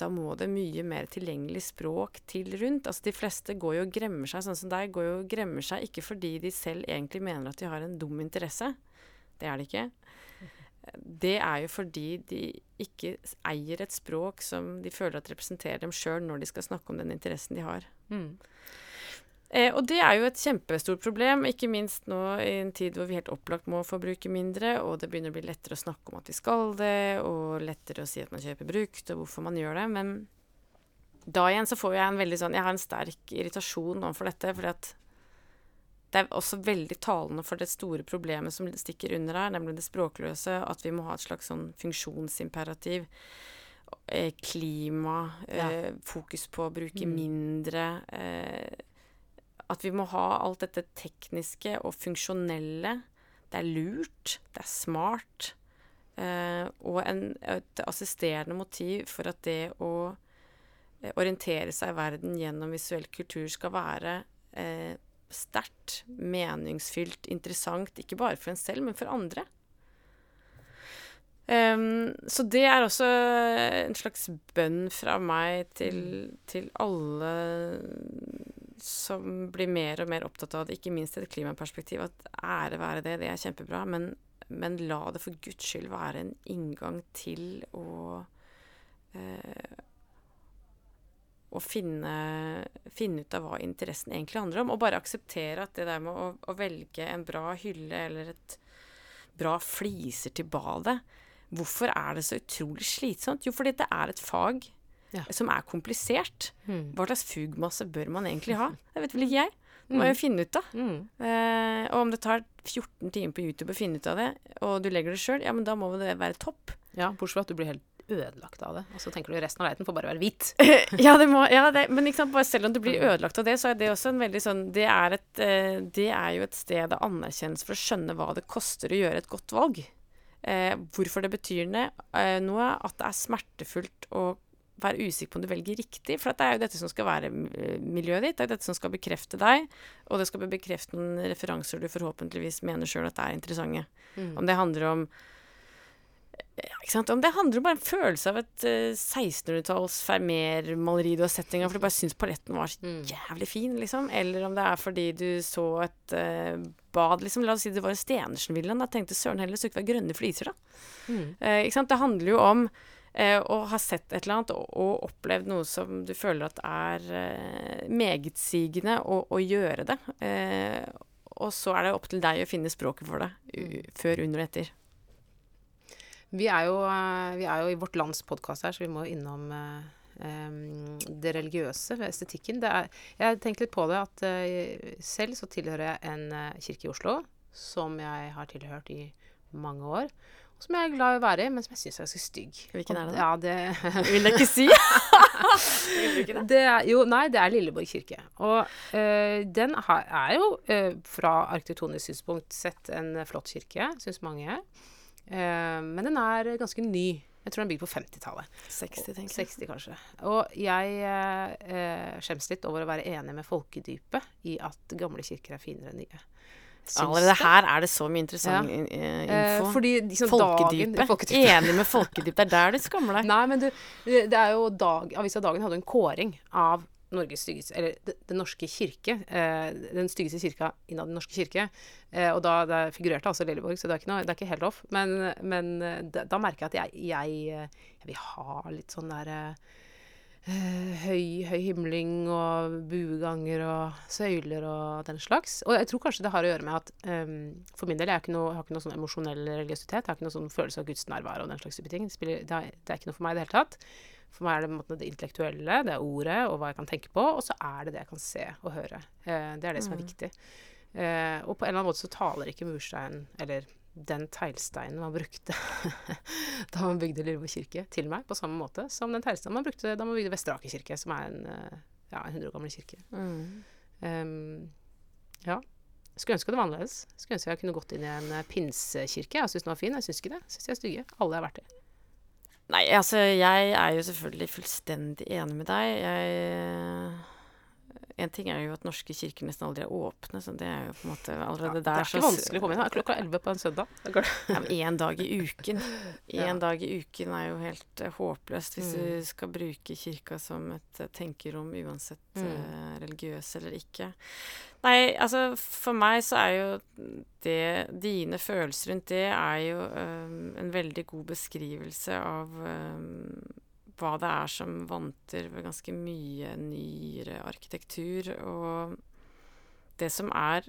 da må det mye mer tilgjengelig språk til rundt. Altså De fleste går jo og gremmer seg, sånn som deg, går jo og gremmer seg ikke fordi de selv egentlig mener at de har en dum interesse. Det er det ikke. Det er jo fordi de ikke eier et språk som de føler at representerer dem sjøl når de skal snakke om den interessen de har. Mm. Eh, og det er jo et kjempestort problem, ikke minst nå i en tid hvor vi helt opplagt må forbruke mindre, og det begynner å bli lettere å snakke om at vi skal det, og lettere å si at man kjøper brukt, og hvorfor man gjør det. Men da igjen så får jeg en veldig sånn Jeg har en sterk irritasjon overfor dette, fordi at det er også veldig talende for det store problemet som stikker under her, nemlig det språkløse, at vi må ha et slags sånn funksjonsimperativ. Eh, klima, ja. eh, fokus på å bruke mm. mindre. Eh, at vi må ha alt dette tekniske og funksjonelle. Det er lurt, det er smart. Eh, og en, et assisterende motiv for at det å eh, orientere seg i verden gjennom visuell kultur skal være eh, sterkt, meningsfylt, interessant. Ikke bare for en selv, men for andre. Um, så det er også en slags bønn fra meg til, til alle som blir mer og mer opptatt av det, ikke minst i et klimaperspektiv, at ære være det, det er kjempebra, men, men la det for guds skyld være en inngang til å eh, å finne, finne, ut av hva interessen egentlig handler om, og bare akseptere at det der med å, å velge en bra hylle eller et bra fliser til badet Hvorfor er det så utrolig slitsomt? Jo, fordi det er et fag ja. som er komplisert. Mm. Hva slags fugmasse bør man egentlig ha? Det vet vel ikke jeg. Det må jeg finne ut av. Mm. Eh, og om det tar 14 timer på YouTube å finne ut av det, og du legger det sjøl, ja, men da må det være topp. Ja, bortsett fra at du blir helt ødelagt av det. Og så tenker du resten av leiligheten får bare være hvit. ja, det må, ja det, men sant, selv om du blir ødelagt av det, så er det også en veldig sånn Det er, et, eh, det er jo et sted av anerkjennelse for å skjønne hva det koster å gjøre et godt valg. Eh, hvorfor det betyr det, eh, noe, at det er smertefullt å være usikker på om du velger riktig. For det er jo dette som skal være eh, miljøet ditt. Det er dette som skal bekrefte deg, og det skal bekrefte noen referanser du forhåpentligvis mener sjøl at er interessante. Mm. Om det handler om ikke sant? Om det handler om bare en følelse av et uh, 1600-talls Fermer-maleri du har sett en gang, for du bare syns paletten var så mm. jævlig fin, liksom. Eller om det er fordi du så et uh, bad, liksom. La oss si det var en Stenersen-villaen. Da tenkte søren heller så ikke være grønne fliser, da. Mm. Uh, ikke sant. Det handler jo om å har sett et eller annet og, og, opplevd noe som du føler at er uh, megetsigende å, å gjøre det. og så er det opp til deg å finne språket for det, før, under og etter. Vi er, jo, eh, vi er jo i Vårt Lands podkast her, så vi må innom um, det religiøse ved estetikken. Er, jeg tenkte litt på det at uh, selv så tilhører jeg en kirke i Oslo som jeg har tilhørt i mange år. Som jeg er glad i å være i, men som jeg syns er ganske stygg. Hvilken er det? Ja, det Vil jeg ikke si? det er, jo, nei, det er Lilleborg kirke. Og øh, den har, er jo fra arkitektonisk synspunkt sett en flott kirke, syns mange. Uh, men den er ganske ny. Jeg tror den er bygd på 50-tallet. 60, tenker jeg. 60 kanskje. Og jeg øh, skjems litt over å være enig med folkedypet i at gamle kirker er finere enn nye. Allerede her er det så mye interessant ja. Eh, info. Eh, fordi liksom folkedypet. Dagen, folkedypet. Enig med folkedypet. Det er der du skammer deg. Nei, men du, det er jo dag, Avisa Dagen hadde en kåring av Norges styggeste Eller Den norske kirke. Eh, den styggeste kirka innad Den norske kirke. Og da det figurerte altså Lilleborg, så det er ikke, noe, det er ikke helt off. Men, men da, da, merker jeg at jeg, jeg, jeg, vil ha litt sånn der eh, høy, høy himling og bueganger og søyler og den slags. Og jeg tror kanskje det har å gjøre med at um, for min del jeg, noe, jeg har ikke noe sånn emosjonell religiøsitet. Jeg har ikke noe sånn følelse av gudsnærvær og den slags type ting. Det, spiller, det, er, det er ikke noe for meg i det hele tatt. For meg er det måte, det intellektuelle, det er ordet og hva jeg kan tenke på, og så er det det jeg kan se og høre. Eh, det er det som er mm. viktig. Eh, og på en eller annen måte så taler ikke murstein, eller den teglsteinen man brukte da man bygde Lilleborg kirke, til meg på samme måte som den teglsteinen man brukte da man bygde Vestre kirke, som er en, eh, ja, en 100 år gammel kirke. Mm. Um, ja. Skulle ønske det var annerledes. Skulle ønske jeg kunne gått inn i en eh, pinsekirke. Jeg syns den var fin. Jeg syns ikke det. Jeg syns de er stygge. Alle har vært i. Nei, altså jeg er jo selvfølgelig fullstendig enig med deg. Jeg en ting er jo at norske kirker nesten aldri er åpne, så det er jo på en måte allerede ja, der Det er ikke vanskelig å komme inn. Det er klokka elleve på en søndag. ja, én dag i uken. Én ja. dag i uken er jo helt uh, håpløst hvis mm. du skal bruke kirka som et uh, tenkerom, uansett mm. uh, religiøs eller ikke. Nei, altså for meg så er jo det Dine følelser rundt det er jo um, en veldig god beskrivelse av um, hva det er som vanter ved ganske mye nyere arkitektur. Og det som er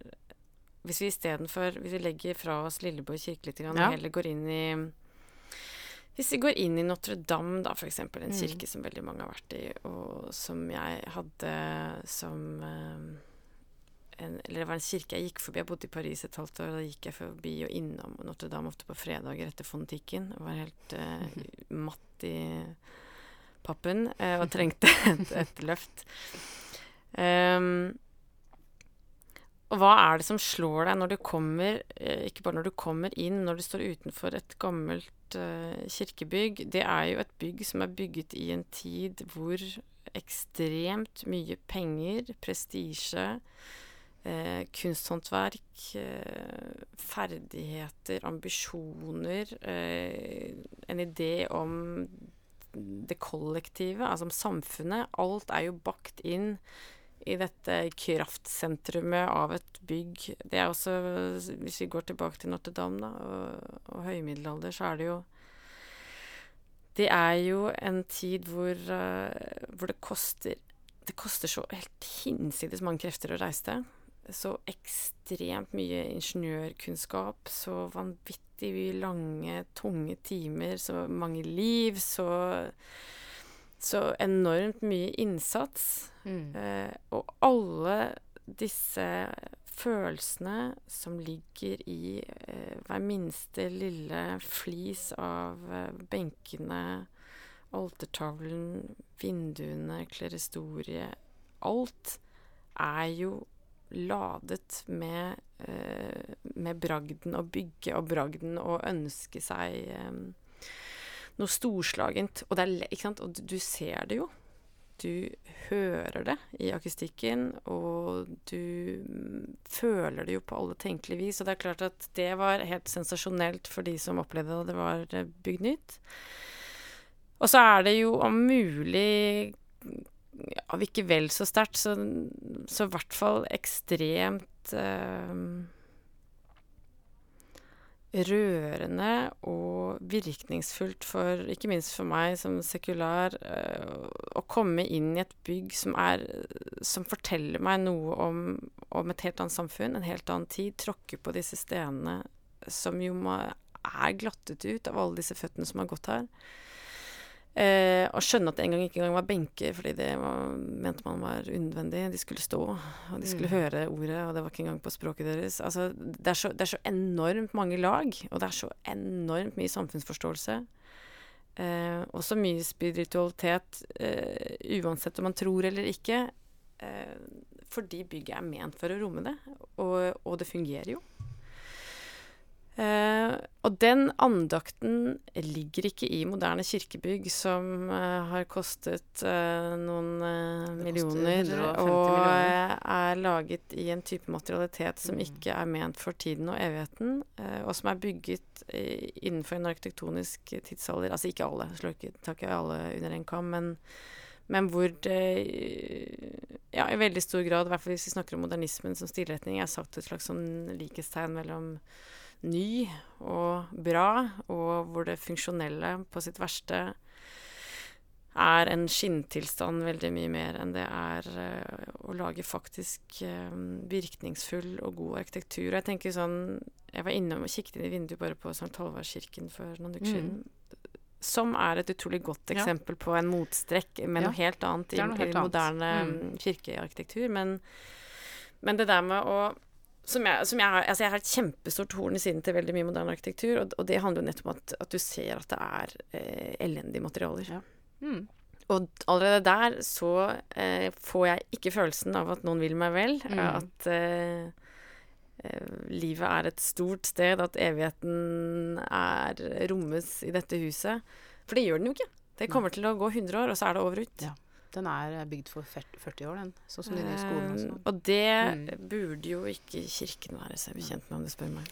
Hvis vi istedenfor Hvis vi legger fra oss Lilleborg kirke litt grann, Ja. og heller går inn i Hvis vi går inn i Notre-Dame, da, eksempel, en Mm. kirke som veldig mange har vært i, og som jeg hadde som eh, en, Eller det var en kirke jeg gikk forbi. Jeg bodde i Paris et halvt år, og da gikk jeg forbi og innom Notre-Dame ofte på fredager etter fontikken. Jeg var helt uh, matt i pappen eh, og trengte et, et løft. Um, og hva er det som slår deg når du kommer eh, Ikke bare når du kommer inn, når du står utenfor et gammelt uh, kirkebygg. Det er jo et bygg som er bygget i en tid hvor ekstremt mye penger, prestisje, uh, kunsthåndverk, uh, ferdigheter, ambisjoner, en idé om det kollektive, altså om samfunnet. Alt er jo bakt inn i dette kraftsentrumet av et bygg. Det er også, hvis vi går tilbake til Notre-Dame da, og, og høymiddelalder, så er det jo Det er jo en tid hvor, eh, hvor det koster Det koster så helt hinsides mange krefter å reise til. Så ekstremt mye ingeniørkunnskap, så vanvittig lange, tunge timer, så mange liv, så så enormt mye innsats. Mm. Eh, og alle disse følelsene som ligger i eh, hver minste lille flis av eh, benkene, altertavlen, vinduene, klerestorie Alt er jo ladet med, med bragden å bygge og bragden å ønske seg eh, noe storslagent. Og, er, og du, ser det jo. Du hører det i akustikken, og du mm, føler det jo på alle tenkelige vis. Og det er klart at det var helt sensasjonelt for de som opplevde det, det var eh, bygd nytt. Og så er det jo om mulig Om ikke vel så sterkt, så, i hvert fall ekstremt eh, rørende og virkningsfullt for ikke minst for meg som sekular eh, å komme inn i et bygg som er som forteller meg noe om, om et helt annet samfunn, en helt annen tid, tråkke på disse stenene som jo er glattet ut av alle disse føttene som har gått her. Eh, og skjønne at det en gang ikke engang var benker, fordi det var, mente man var unødvendig. De skulle stå, og de skulle Mm. høre ordet, og det var ikke engang på språket deres. Altså, det er, så, det er så enormt mange lag, og det er så enormt mye samfunnsforståelse. Eh, og så mye spiritualitet, eh, uansett om man tror eller ikke. Eh, fordi bygget er ment for å romme det, og, og det fungerer jo. Eh, og den andakten ligger ikke i moderne kirkebygg som eh, har kostet eh, noen millioner, og er laget i en type materialitet som Mm. ikke er ment for tiden og evigheten, og som er bygget innenfor en arkitektonisk tidsalder. Altså ikke alle, slår ikke, tak i alle under en kam, men men hvor det ja, i veldig stor grad, i hvert fall hvis vi snakker om modernismen som stilretning, er satt et slags sånn likhetstegn mellom ny og bra, og hvor det funksjonelle på sitt verste er en skinntilstand veldig mye mer enn det er uh, å lage faktisk uh, virkningsfull og god arkitektur. Og jeg tenker sånn Jeg var innom og kikket inn i vinduet bare på St. Halvardskirken for noen uker Mm. siden. Som er et utrolig godt Ja. eksempel på en motstrekk med Ja, noe helt annet i, noe i helt moderne mm, kirkearkitektur. Men, men det der med å som jeg, som jeg, har, altså jeg har et kjempestort horn i siden til veldig mye moderne arkitektur, og, og det handler jo nettopp om at, at du ser at det er eh, elendige materialer. Ja. Mm. Og allerede der så eh, får jeg ikke følelsen av at noen vil meg vel. Mm. At eh, eh, livet er et stort sted, at evigheten er rommes i dette huset. For det gjør den jo ikke. Det kommer til å gå 100 år, og så er det over ut. Ja. Den er eh, bygd for 40 år, den. Sånn som de nye skolene og Eh, sånn. og det Mm. burde jo ikke Kirken være seg bekjent med, om du spør meg.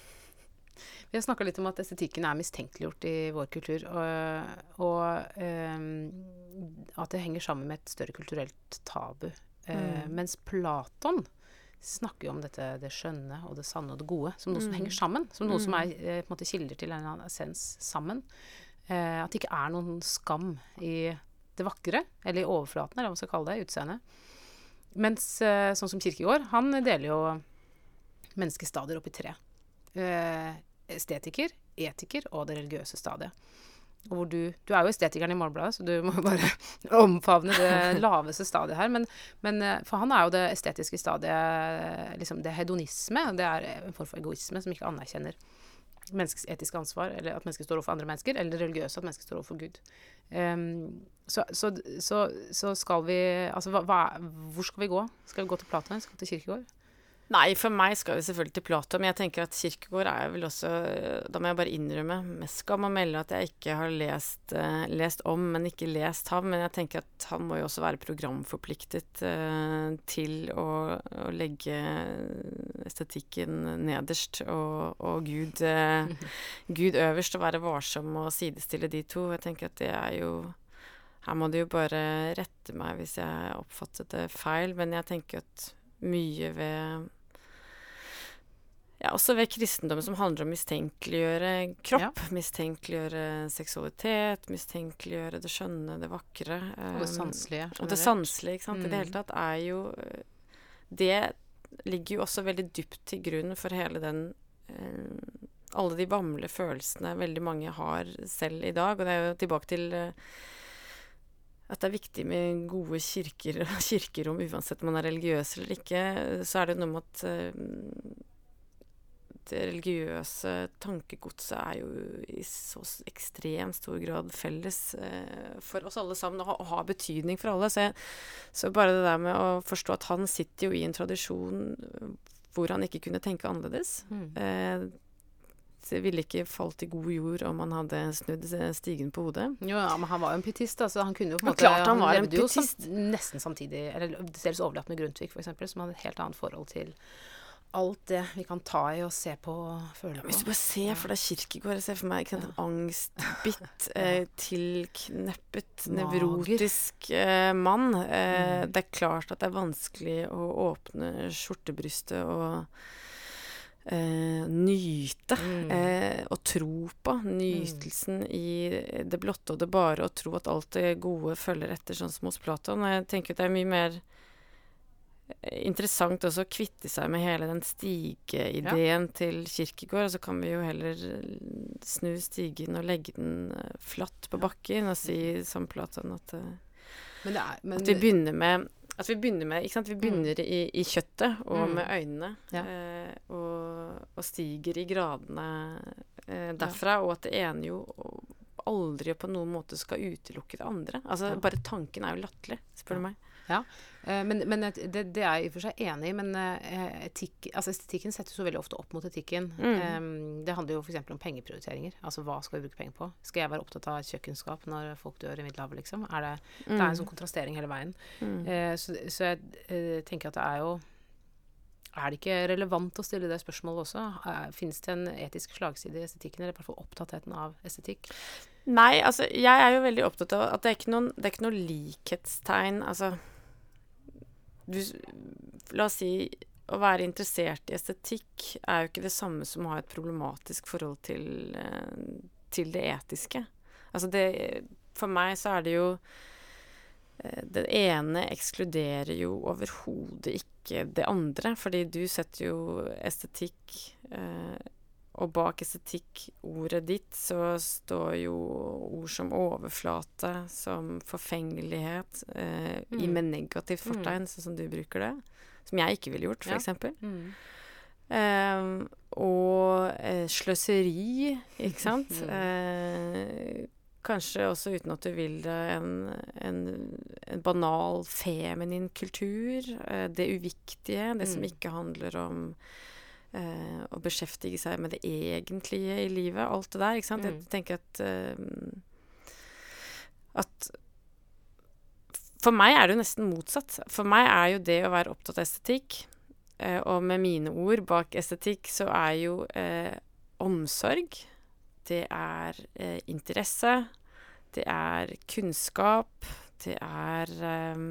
Vi har snakka litt om at estetikken er mistenkeliggjort i vår kultur, og, og um, at det henger sammen med et større kulturelt tabu. Mm. Uh, mens Platon snakker jo om dette det skjønne og det sanne og det gode som noe som Mm. henger sammen. Som noe som Mm. er eh, på en måte kilder til en essens sammen. Eh, at det ikke er noen skam i det vakre, eller i overflaten, eller hva man skal kalle det, utseendet. mens eh, sånn som Kirkegård, han deler jo menneskestadier opp i tre. Eh, estetiker, etiker og det religiøse stadiet. Og du, du er jo estetikeren i Morgenbladet, så du må bare omfavne det laveste stadiet her. Men, men, eh, for han er jo det estetiske stadiet liksom det hedonisme. Det er en form for egoisme som ikke anerkjenner menneskets etiske ansvar, eller at mennesket står overfor andre mennesker, eller religiøse, at mennesket står overfor Gud. Um, så, så, så, så, skal vi Altså, hva, hvor skal vi gå? Skal vi gå til Platon? Skal vi til Kirkegård? Nei, for meg skal vi selvfølgelig til Plato, men jeg tenker at Kirkegård er vel også Da må jeg bare innrømme med skam å melde at jeg ikke har lest, uh, lest, om, men ikke lest ham. Men jeg tenker at han må jo også være programforpliktet uh, til å, å, legge estetikken nederst og, og Gud, uh, Gud øverst, og være varsom og sidestille de to. Jeg tenker at det er jo Her må du jo bare rette meg hvis jeg oppfattet det feil, men jeg tenker at mye ved ja, også ved kristendommen som handler om å mistenkeliggjøre kropp. Ja. Mistenkeliggjøre seksualitet, mistenkeliggjøre det skjønne, det vakre. og det sanselige. Og det sanselige, ikke sant. Mm. I det hele mm. tatt er jo Det ligger jo også veldig dypt til grunn for hele den eh, Alle de vamle følelsene veldig mange har selv i dag. Og det er jo tilbake til uh, at det er viktig med gode kirker og kirkerom, uansett om man er religiøs eller ikke, så er det noe med at uh, det religiøse tankegodset er jo i så ekstremt stor grad felles eh, for oss alle sammen, og, har betydning for alle. Så, jeg, så, bare det der med å forstå at han sitter jo i en tradisjon hvor han ikke kunne tenke annerledes. Mm. Eh, det ville ikke falt i god jord om han hadde snudd stigen på hodet. Jo, ja, men han var jo en pietist, så altså. Han kunne jo på en måte Klart han, han var en pietist. Jo nesten samtidig, eller dels overlatt med Grundtvig, f.eks., som hadde et helt annet forhold til alt det vi kan ta i og se på og føle på. Hvis du bare ser for deg Kirkegård, ser for meg ikke en angstbitt, eh, tilkneppet, nevrotisk eh, mann. Eh, mm. Det er klart at det er vanskelig å åpne skjortebrystet og eh, nyte mm. eh, og tro på. Nytelsen mm. i det blotte og det bare, og tro at alt det gode følger etter, sånn som hos Platon. Jeg tenker at det er mye mer interessant også å kvitte seg med hele den stigeideen ja. til Kirkegård. Og så kan vi jo heller snu stigen og legge den eh, flatt på bakken og si som Platon at, eh, men er, men at vi begynner med at vi begynner med ikke sant? Vi begynner mm. i, i, kjøttet og mm. med øynene. Ja. Eh, og, og, stiger i gradene eh, derfra. Ja. Og at det ene jo aldri på noen måte skal utelukke det andre. Altså. Bare tanken er jo latterlig, spør du meg. Ja, men, men det, det, er jeg i og for seg enig i. Men uh, etikk, altså estetikken settes jo veldig ofte opp mot etikken. Mm. Um, det handler jo f.eks. om pengeprioriteringer. Altså hva skal vi bruke penger på? Skal jeg være opptatt av kjøkkenskap når folk dør i Middelhavet, liksom? Er det, mm. det er en sånn kontrastering hele veien. Mm. Uh, så, så, jeg tenker at det er jo er det ikke relevant å stille det spørsmålet også? Fins det en etisk slagside i estetikken, eller i hvert fall opptattheten av estetikk? Nei, altså jeg er jo veldig opptatt av at det er ikke noen, det er ikke noen likhetstegn. Altså du, La oss si å være interessert i estetikk er jo ikke det samme som å ha et problematisk forhold til, eh, til det etiske. Altså det For meg så er det jo eh, Det ene ekskluderer jo overhodet ikke det andre, fordi du setter jo estetikk eh, og bak estetikkordet ditt så står jo ord som overflate, som forfengelighet, eh, mm. i med negativt fortegn, mm. sånn som du bruker det. Som jeg ikke ville gjort, f.eks. Ja. Mm. Eh, og eh, sløseri, ikke sant. Mm. Eh, kanskje også uten at du vil det, en, en, en banal feminin kultur. Eh, det uviktige, det som mm. ikke handler om eh, å beskjeftige seg med det egentlige i livet. Alt det der. ikke sant? Mm. Jeg tenker at eh, At For meg er det jo nesten motsatt. For meg er jo det å være opptatt av estetikk, eh, og med mine ord bak estetikk, så er jo eh, omsorg Det er eh, interesse. Det er kunnskap. Det er eh,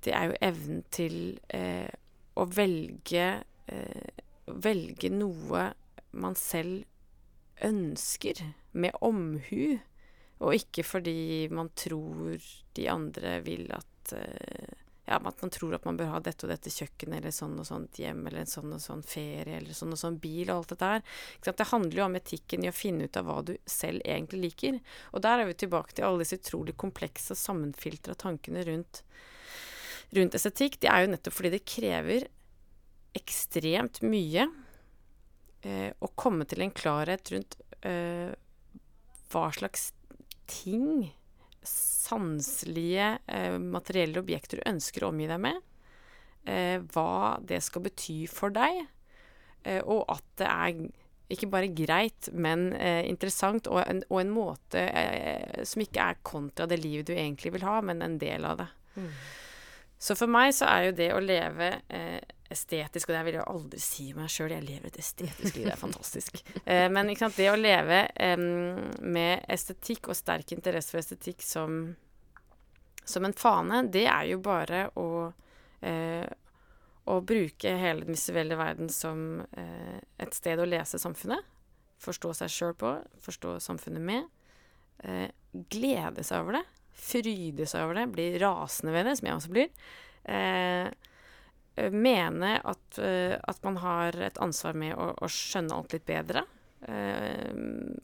Det er jo evnen til å velge eh, velge noe man selv ønsker, med omhu, og ikke fordi man tror de andre vil at eh, ja, at man tror at man bør ha dette og dette kjøkkenet, eller sånn og sånt hjem, eller en sånn og sånn ferie, eller sånn og sånn bil, og alt dette her. Det handler jo om etikken i å finne ut av hva du selv egentlig liker. Og der er vi tilbake til alle disse utrolig komplekse og sammenfiltra tankene rundt, rundt estetikk. Det er jo nettopp fordi det krever ekstremt mye eh, å komme til en klarhet rundt eh, hva slags ting sanselige, eh, materielle objekter du ønsker å omgi deg med. Eh, hva det skal bety for deg. Eh, og at det er ikke bare greit, men eh, interessant, og en, og en måte som ikke er kontra det livet du egentlig vil ha, men en del av det. Mm. Så for meg så er jo det å leve eh, estetisk, og det vil jeg aldri si meg sjøl, jeg lever et estetisk liv, det er fantastisk. Eh, men sant, det å leve eh, med estetikk og sterk interesse for estetikk som, som en fane, det er jo bare å, eh, å bruke hele den visuelle verden som eh, et sted å lese samfunnet. Forstå seg sjøl på, forstå samfunnet med. Eh, glede seg over det. Fryde seg over det. Bli rasende ved det, som jeg også blir. Eh, mene at, uh, at, man har et ansvar med å, å skjønne alt litt bedre. Uh,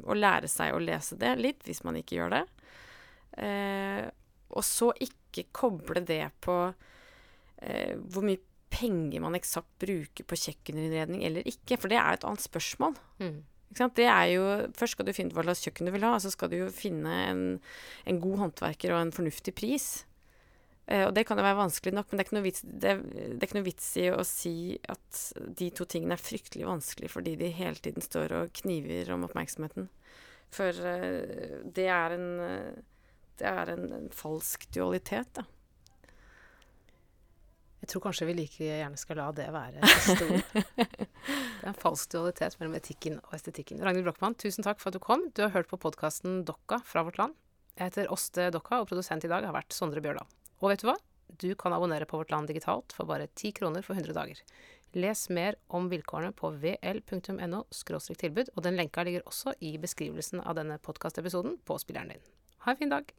og lære seg å lese det litt, hvis man ikke gjør det. Og så ikke koble det på hvor mye penger man eksakt bruker på kjøkkeninnredning eller ikke, for det er jo et annet spørsmål. Mm. Det er jo, først skal du finne ut hva slags kjøkken du vil ha, og så skal du jo finne en, en god håndverker og en fornuftig pris. Uh, og det kan jo være vanskelig nok, men det er, vits, det, det er, ikke noe vits, i å si at de to tingene er fryktelig vanskelig fordi de hele tiden står og kniver om oppmerksomheten. For uh, det er en Det er en, en falsk dualitet, da. Jeg tror kanskje vi like gjerne skal la det være siste det er en falsk dualitet mellom etikken og estetikken. Ragnhild Brochmann, tusen takk for at du kom. Du har hørt på podkasten Dokka fra vårt land. Jeg heter Åste Dokka, og produsent i dag har vært Sondre Bjørdal. Og vet du hva? Du kan abonnere på Vårt Land digitalt for bare 10 kroner for 100 dager. Les mer om vilkårene på vl.no tilbud, og den lenka ligger også i beskrivelsen av denne podkastepisoden på spilleren din. Ha en fin dag!